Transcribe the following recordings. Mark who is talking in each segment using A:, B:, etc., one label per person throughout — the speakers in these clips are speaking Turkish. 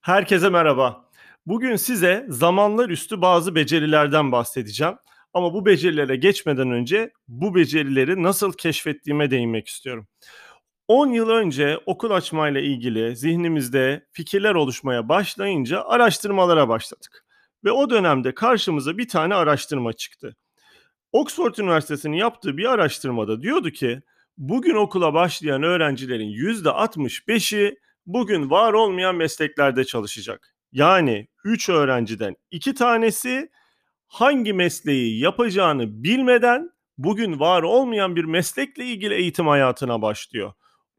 A: Herkese merhaba. Bugün size zamanlar üstü bazı becerilerden bahsedeceğim. Ama bu becerilere geçmeden önce bu becerileri nasıl keşfettiğime değinmek istiyorum. 10 yıl önce okul açmayla ilgili zihnimizde fikirler oluşmaya başlayınca araştırmalara başladık. Ve o dönemde karşımıza bir tane araştırma çıktı. Oxford Üniversitesi'nin yaptığı bir araştırmada diyordu ki bugün okula başlayan öğrencilerin %65'i bugün var olmayan mesleklerde çalışacak. Yani 3 öğrenciden 2 tanesi hangi mesleği yapacağını bilmeden bugün var olmayan bir meslekle ilgili eğitim hayatına başlıyor.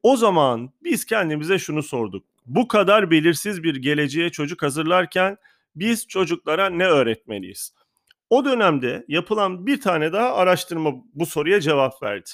A: O zaman biz kendimize şunu sorduk. Bu kadar belirsiz bir geleceğe çocuk hazırlarken biz çocuklara ne öğretmeliyiz? O dönemde yapılan bir tane daha araştırma bu soruya cevap verdi.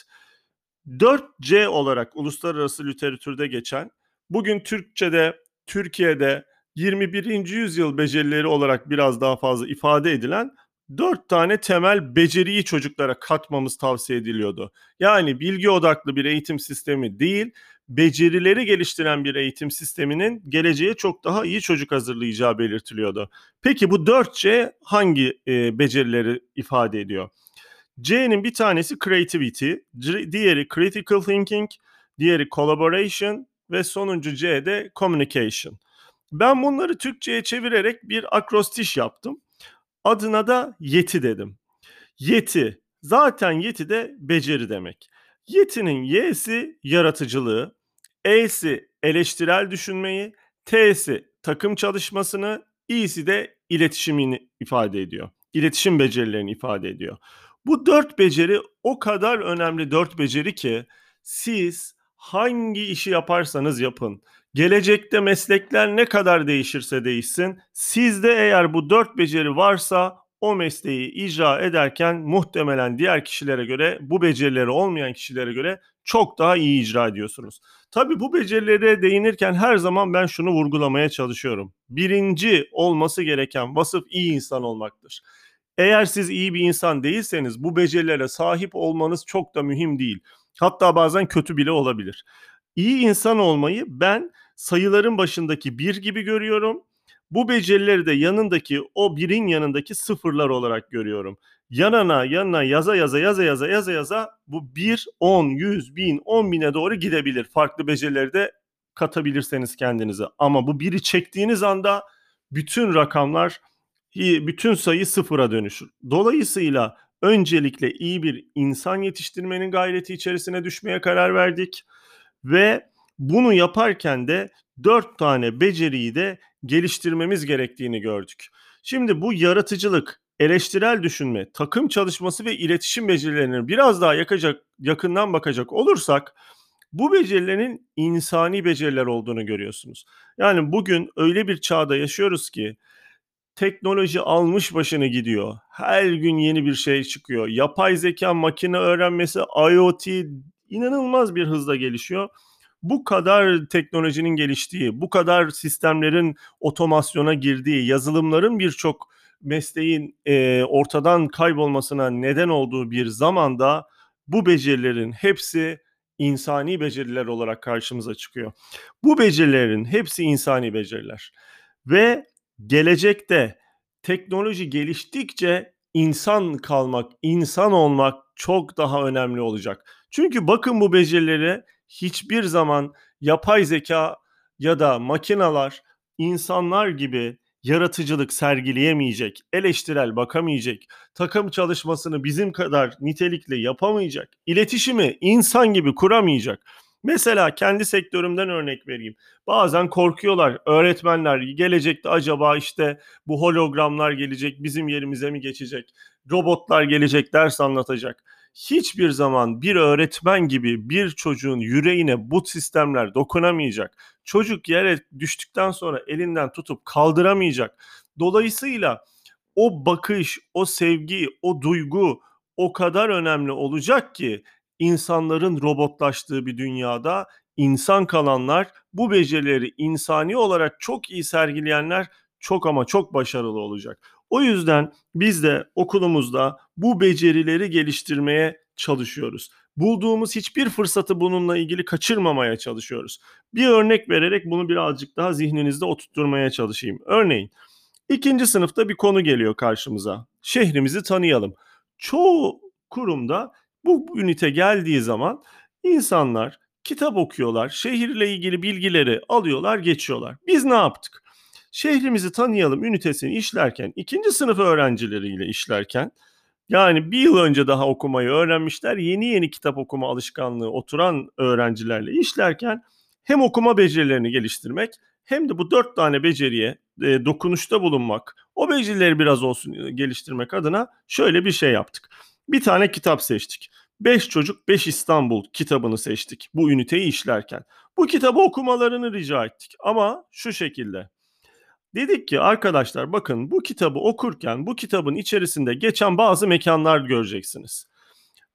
A: 4C olarak uluslararası literatürde geçen, bugün Türkçe'de, Türkiye'de 21. yüzyıl becerileri olarak biraz daha fazla ifade edilen dört tane temel beceriyi çocuklara katmamız tavsiye ediliyordu. Yani bilgi odaklı bir eğitim sistemi değil, becerileri geliştiren bir eğitim sisteminin geleceğe çok daha iyi çocuk hazırlayacağı belirtiliyordu. Peki bu 4C hangi e, becerileri ifade ediyor? C'nin bir tanesi creativity, diğeri critical thinking, diğeri collaboration ve sonuncu C de communication. Ben bunları Türkçe'ye çevirerek bir akrostiş yaptım. Adına da yeti dedim. Yeti. Zaten yeti de beceri demek. Yetinin Y'si yaratıcılığı, E'si eleştirel düşünmeyi, T'si takım çalışmasını, İ'si de iletişimini ifade ediyor. İletişim becerilerini ifade ediyor. Bu dört beceri o kadar önemli dört beceri ki siz hangi işi yaparsanız yapın. Gelecekte meslekler ne kadar değişirse değişsin. Sizde eğer bu dört beceri varsa o mesleği icra ederken muhtemelen diğer kişilere göre bu becerileri olmayan kişilere göre çok daha iyi icra ediyorsunuz. Tabi bu becerilere değinirken her zaman ben şunu vurgulamaya çalışıyorum. Birinci olması gereken vasıf iyi insan olmaktır. Eğer siz iyi bir insan değilseniz bu becerilere sahip olmanız çok da mühim değil. Hatta bazen kötü bile olabilir. İyi insan olmayı ben sayıların başındaki bir gibi görüyorum. Bu becerileri de yanındaki o birin yanındaki sıfırlar olarak görüyorum. Yanına yanına yaza yaza yaza yaza yaza yaza bu 1, 10, 100, 1000, 10 bine doğru gidebilir. Farklı becerileri de katabilirseniz kendinize. Ama bu biri çektiğiniz anda bütün rakamlar bütün sayı sıfıra dönüşür. Dolayısıyla öncelikle iyi bir insan yetiştirmenin gayreti içerisine düşmeye karar verdik ve bunu yaparken de dört tane beceriyi de geliştirmemiz gerektiğini gördük. Şimdi bu yaratıcılık, eleştirel düşünme, takım çalışması ve iletişim becerilerine biraz daha yakacak, yakından bakacak olursak bu becerilerin insani beceriler olduğunu görüyorsunuz. Yani bugün öyle bir çağda yaşıyoruz ki teknoloji almış başını gidiyor. Her gün yeni bir şey çıkıyor. Yapay zeka, makine öğrenmesi, IoT inanılmaz bir hızla gelişiyor. Bu kadar teknolojinin geliştiği, bu kadar sistemlerin otomasyona girdiği, yazılımların birçok mesleğin e, ortadan kaybolmasına neden olduğu bir zamanda bu becerilerin hepsi insani beceriler olarak karşımıza çıkıyor. Bu becerilerin hepsi insani beceriler. Ve gelecekte teknoloji geliştikçe insan kalmak, insan olmak çok daha önemli olacak. Çünkü bakın bu becerileri hiçbir zaman yapay zeka ya da makinalar insanlar gibi yaratıcılık sergileyemeyecek, eleştirel bakamayacak, takım çalışmasını bizim kadar nitelikli yapamayacak, iletişimi insan gibi kuramayacak. Mesela kendi sektörümden örnek vereyim. Bazen korkuyorlar öğretmenler gelecekte acaba işte bu hologramlar gelecek bizim yerimize mi geçecek? Robotlar gelecek ders anlatacak. Hiçbir zaman bir öğretmen gibi bir çocuğun yüreğine bu sistemler dokunamayacak. Çocuk yere düştükten sonra elinden tutup kaldıramayacak. Dolayısıyla o bakış, o sevgi, o duygu o kadar önemli olacak ki insanların robotlaştığı bir dünyada insan kalanlar bu becerileri insani olarak çok iyi sergileyenler çok ama çok başarılı olacak. O yüzden biz de okulumuzda bu becerileri geliştirmeye çalışıyoruz. bulduğumuz hiçbir fırsatı bununla ilgili kaçırmamaya çalışıyoruz. Bir örnek vererek bunu birazcık daha zihninizde oturtturmaya çalışayım. Örneğin ikinci sınıfta bir konu geliyor karşımıza. Şehrimizi tanıyalım. Çoğu kurumda bu ünite geldiği zaman insanlar kitap okuyorlar, şehirle ilgili bilgileri alıyorlar, geçiyorlar. Biz ne yaptık? Şehrimizi tanıyalım ünitesini işlerken, ikinci sınıf öğrencileriyle işlerken, yani bir yıl önce daha okumayı öğrenmişler, yeni yeni kitap okuma alışkanlığı oturan öğrencilerle işlerken hem okuma becerilerini geliştirmek hem de bu dört tane beceriye e, dokunuşta bulunmak, o becerileri biraz olsun e, geliştirmek adına şöyle bir şey yaptık. Bir tane kitap seçtik. 5 Çocuk 5 İstanbul kitabını seçtik bu üniteyi işlerken. Bu kitabı okumalarını rica ettik ama şu şekilde. Dedik ki arkadaşlar bakın bu kitabı okurken bu kitabın içerisinde geçen bazı mekanlar göreceksiniz.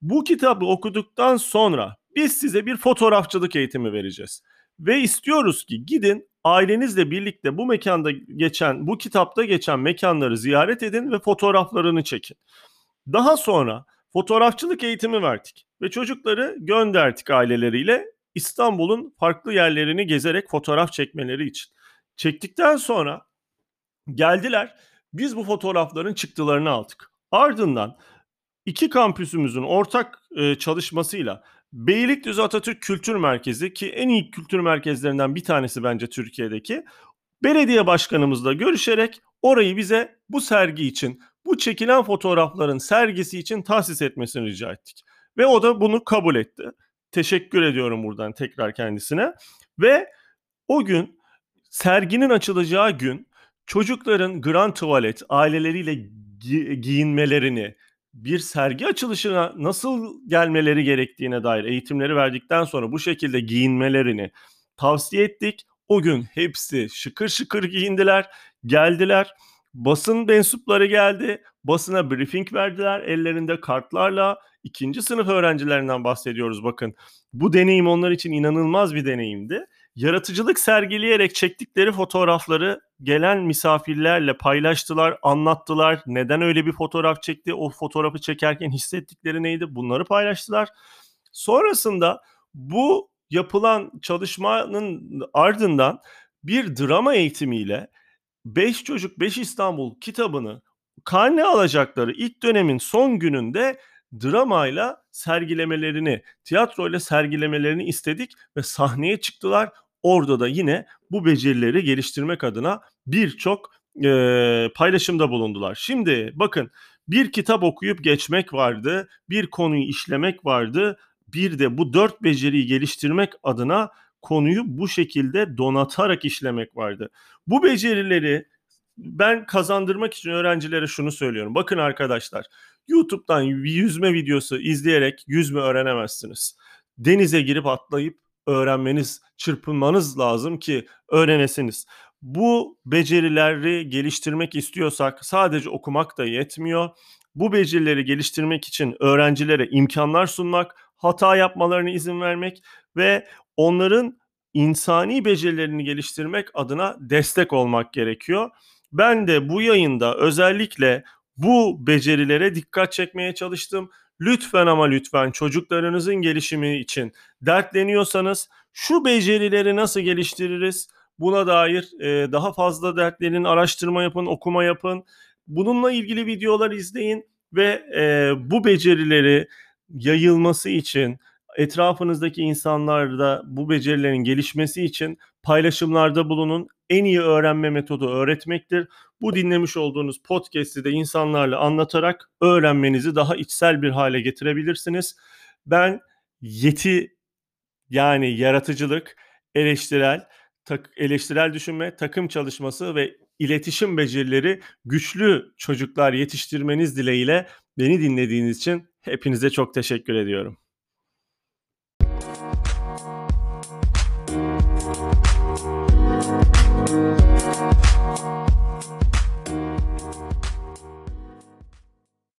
A: Bu kitabı okuduktan sonra biz size bir fotoğrafçılık eğitimi vereceğiz. Ve istiyoruz ki gidin ailenizle birlikte bu mekanda geçen, bu kitapta geçen mekanları ziyaret edin ve fotoğraflarını çekin. Daha sonra fotoğrafçılık eğitimi verdik ve çocukları gönderdik aileleriyle İstanbul'un farklı yerlerini gezerek fotoğraf çekmeleri için. Çektikten sonra geldiler. Biz bu fotoğrafların çıktılarını aldık. Ardından iki kampüsümüzün ortak e, çalışmasıyla Beylikdüzü Atatürk Kültür Merkezi ki en iyi kültür merkezlerinden bir tanesi bence Türkiye'deki belediye başkanımızla görüşerek orayı bize bu sergi için bu çekilen fotoğrafların sergisi için tahsis etmesini rica ettik. Ve o da bunu kabul etti. Teşekkür ediyorum buradan tekrar kendisine. Ve o gün serginin açılacağı gün çocukların grand tuvalet aileleriyle gi- giyinmelerini, bir sergi açılışına nasıl gelmeleri gerektiğine dair eğitimleri verdikten sonra bu şekilde giyinmelerini tavsiye ettik. O gün hepsi şıkır şıkır giyindiler, geldiler Basın mensupları geldi. Basına briefing verdiler ellerinde kartlarla. ikinci sınıf öğrencilerinden bahsediyoruz bakın. Bu deneyim onlar için inanılmaz bir deneyimdi. Yaratıcılık sergileyerek çektikleri fotoğrafları gelen misafirlerle paylaştılar, anlattılar. Neden öyle bir fotoğraf çekti? O fotoğrafı çekerken hissettikleri neydi? Bunları paylaştılar. Sonrasında bu yapılan çalışmanın ardından bir drama eğitimiyle 5 Çocuk 5 İstanbul kitabını karne alacakları ilk dönemin son gününde dramayla sergilemelerini, tiyatroyla sergilemelerini istedik ve sahneye çıktılar. Orada da yine bu becerileri geliştirmek adına birçok e, paylaşımda bulundular. Şimdi bakın bir kitap okuyup geçmek vardı, bir konuyu işlemek vardı, bir de bu dört beceriyi geliştirmek adına konuyu bu şekilde donatarak işlemek vardı. Bu becerileri ben kazandırmak için öğrencilere şunu söylüyorum. Bakın arkadaşlar YouTube'dan yüzme videosu izleyerek yüzme öğrenemezsiniz. Denize girip atlayıp öğrenmeniz, çırpınmanız lazım ki öğrenesiniz. Bu becerileri geliştirmek istiyorsak sadece okumak da yetmiyor. Bu becerileri geliştirmek için öğrencilere imkanlar sunmak, hata yapmalarına izin vermek ve onların insani becerilerini geliştirmek adına destek olmak gerekiyor. Ben de bu yayında özellikle bu becerilere dikkat çekmeye çalıştım. Lütfen ama lütfen çocuklarınızın gelişimi için dertleniyorsanız şu becerileri nasıl geliştiririz? Buna dair e, daha fazla dertlerin araştırma yapın, okuma yapın. Bununla ilgili videolar izleyin ve e, bu becerileri yayılması için etrafınızdaki insanlarda bu becerilerin gelişmesi için paylaşımlarda bulunun. En iyi öğrenme metodu öğretmektir. Bu dinlemiş olduğunuz podcast'i de insanlarla anlatarak öğrenmenizi daha içsel bir hale getirebilirsiniz. Ben yeti yani yaratıcılık, eleştirel, tak, eleştirel düşünme, takım çalışması ve iletişim becerileri güçlü çocuklar yetiştirmeniz dileğiyle beni dinlediğiniz için hepinize çok teşekkür ediyorum.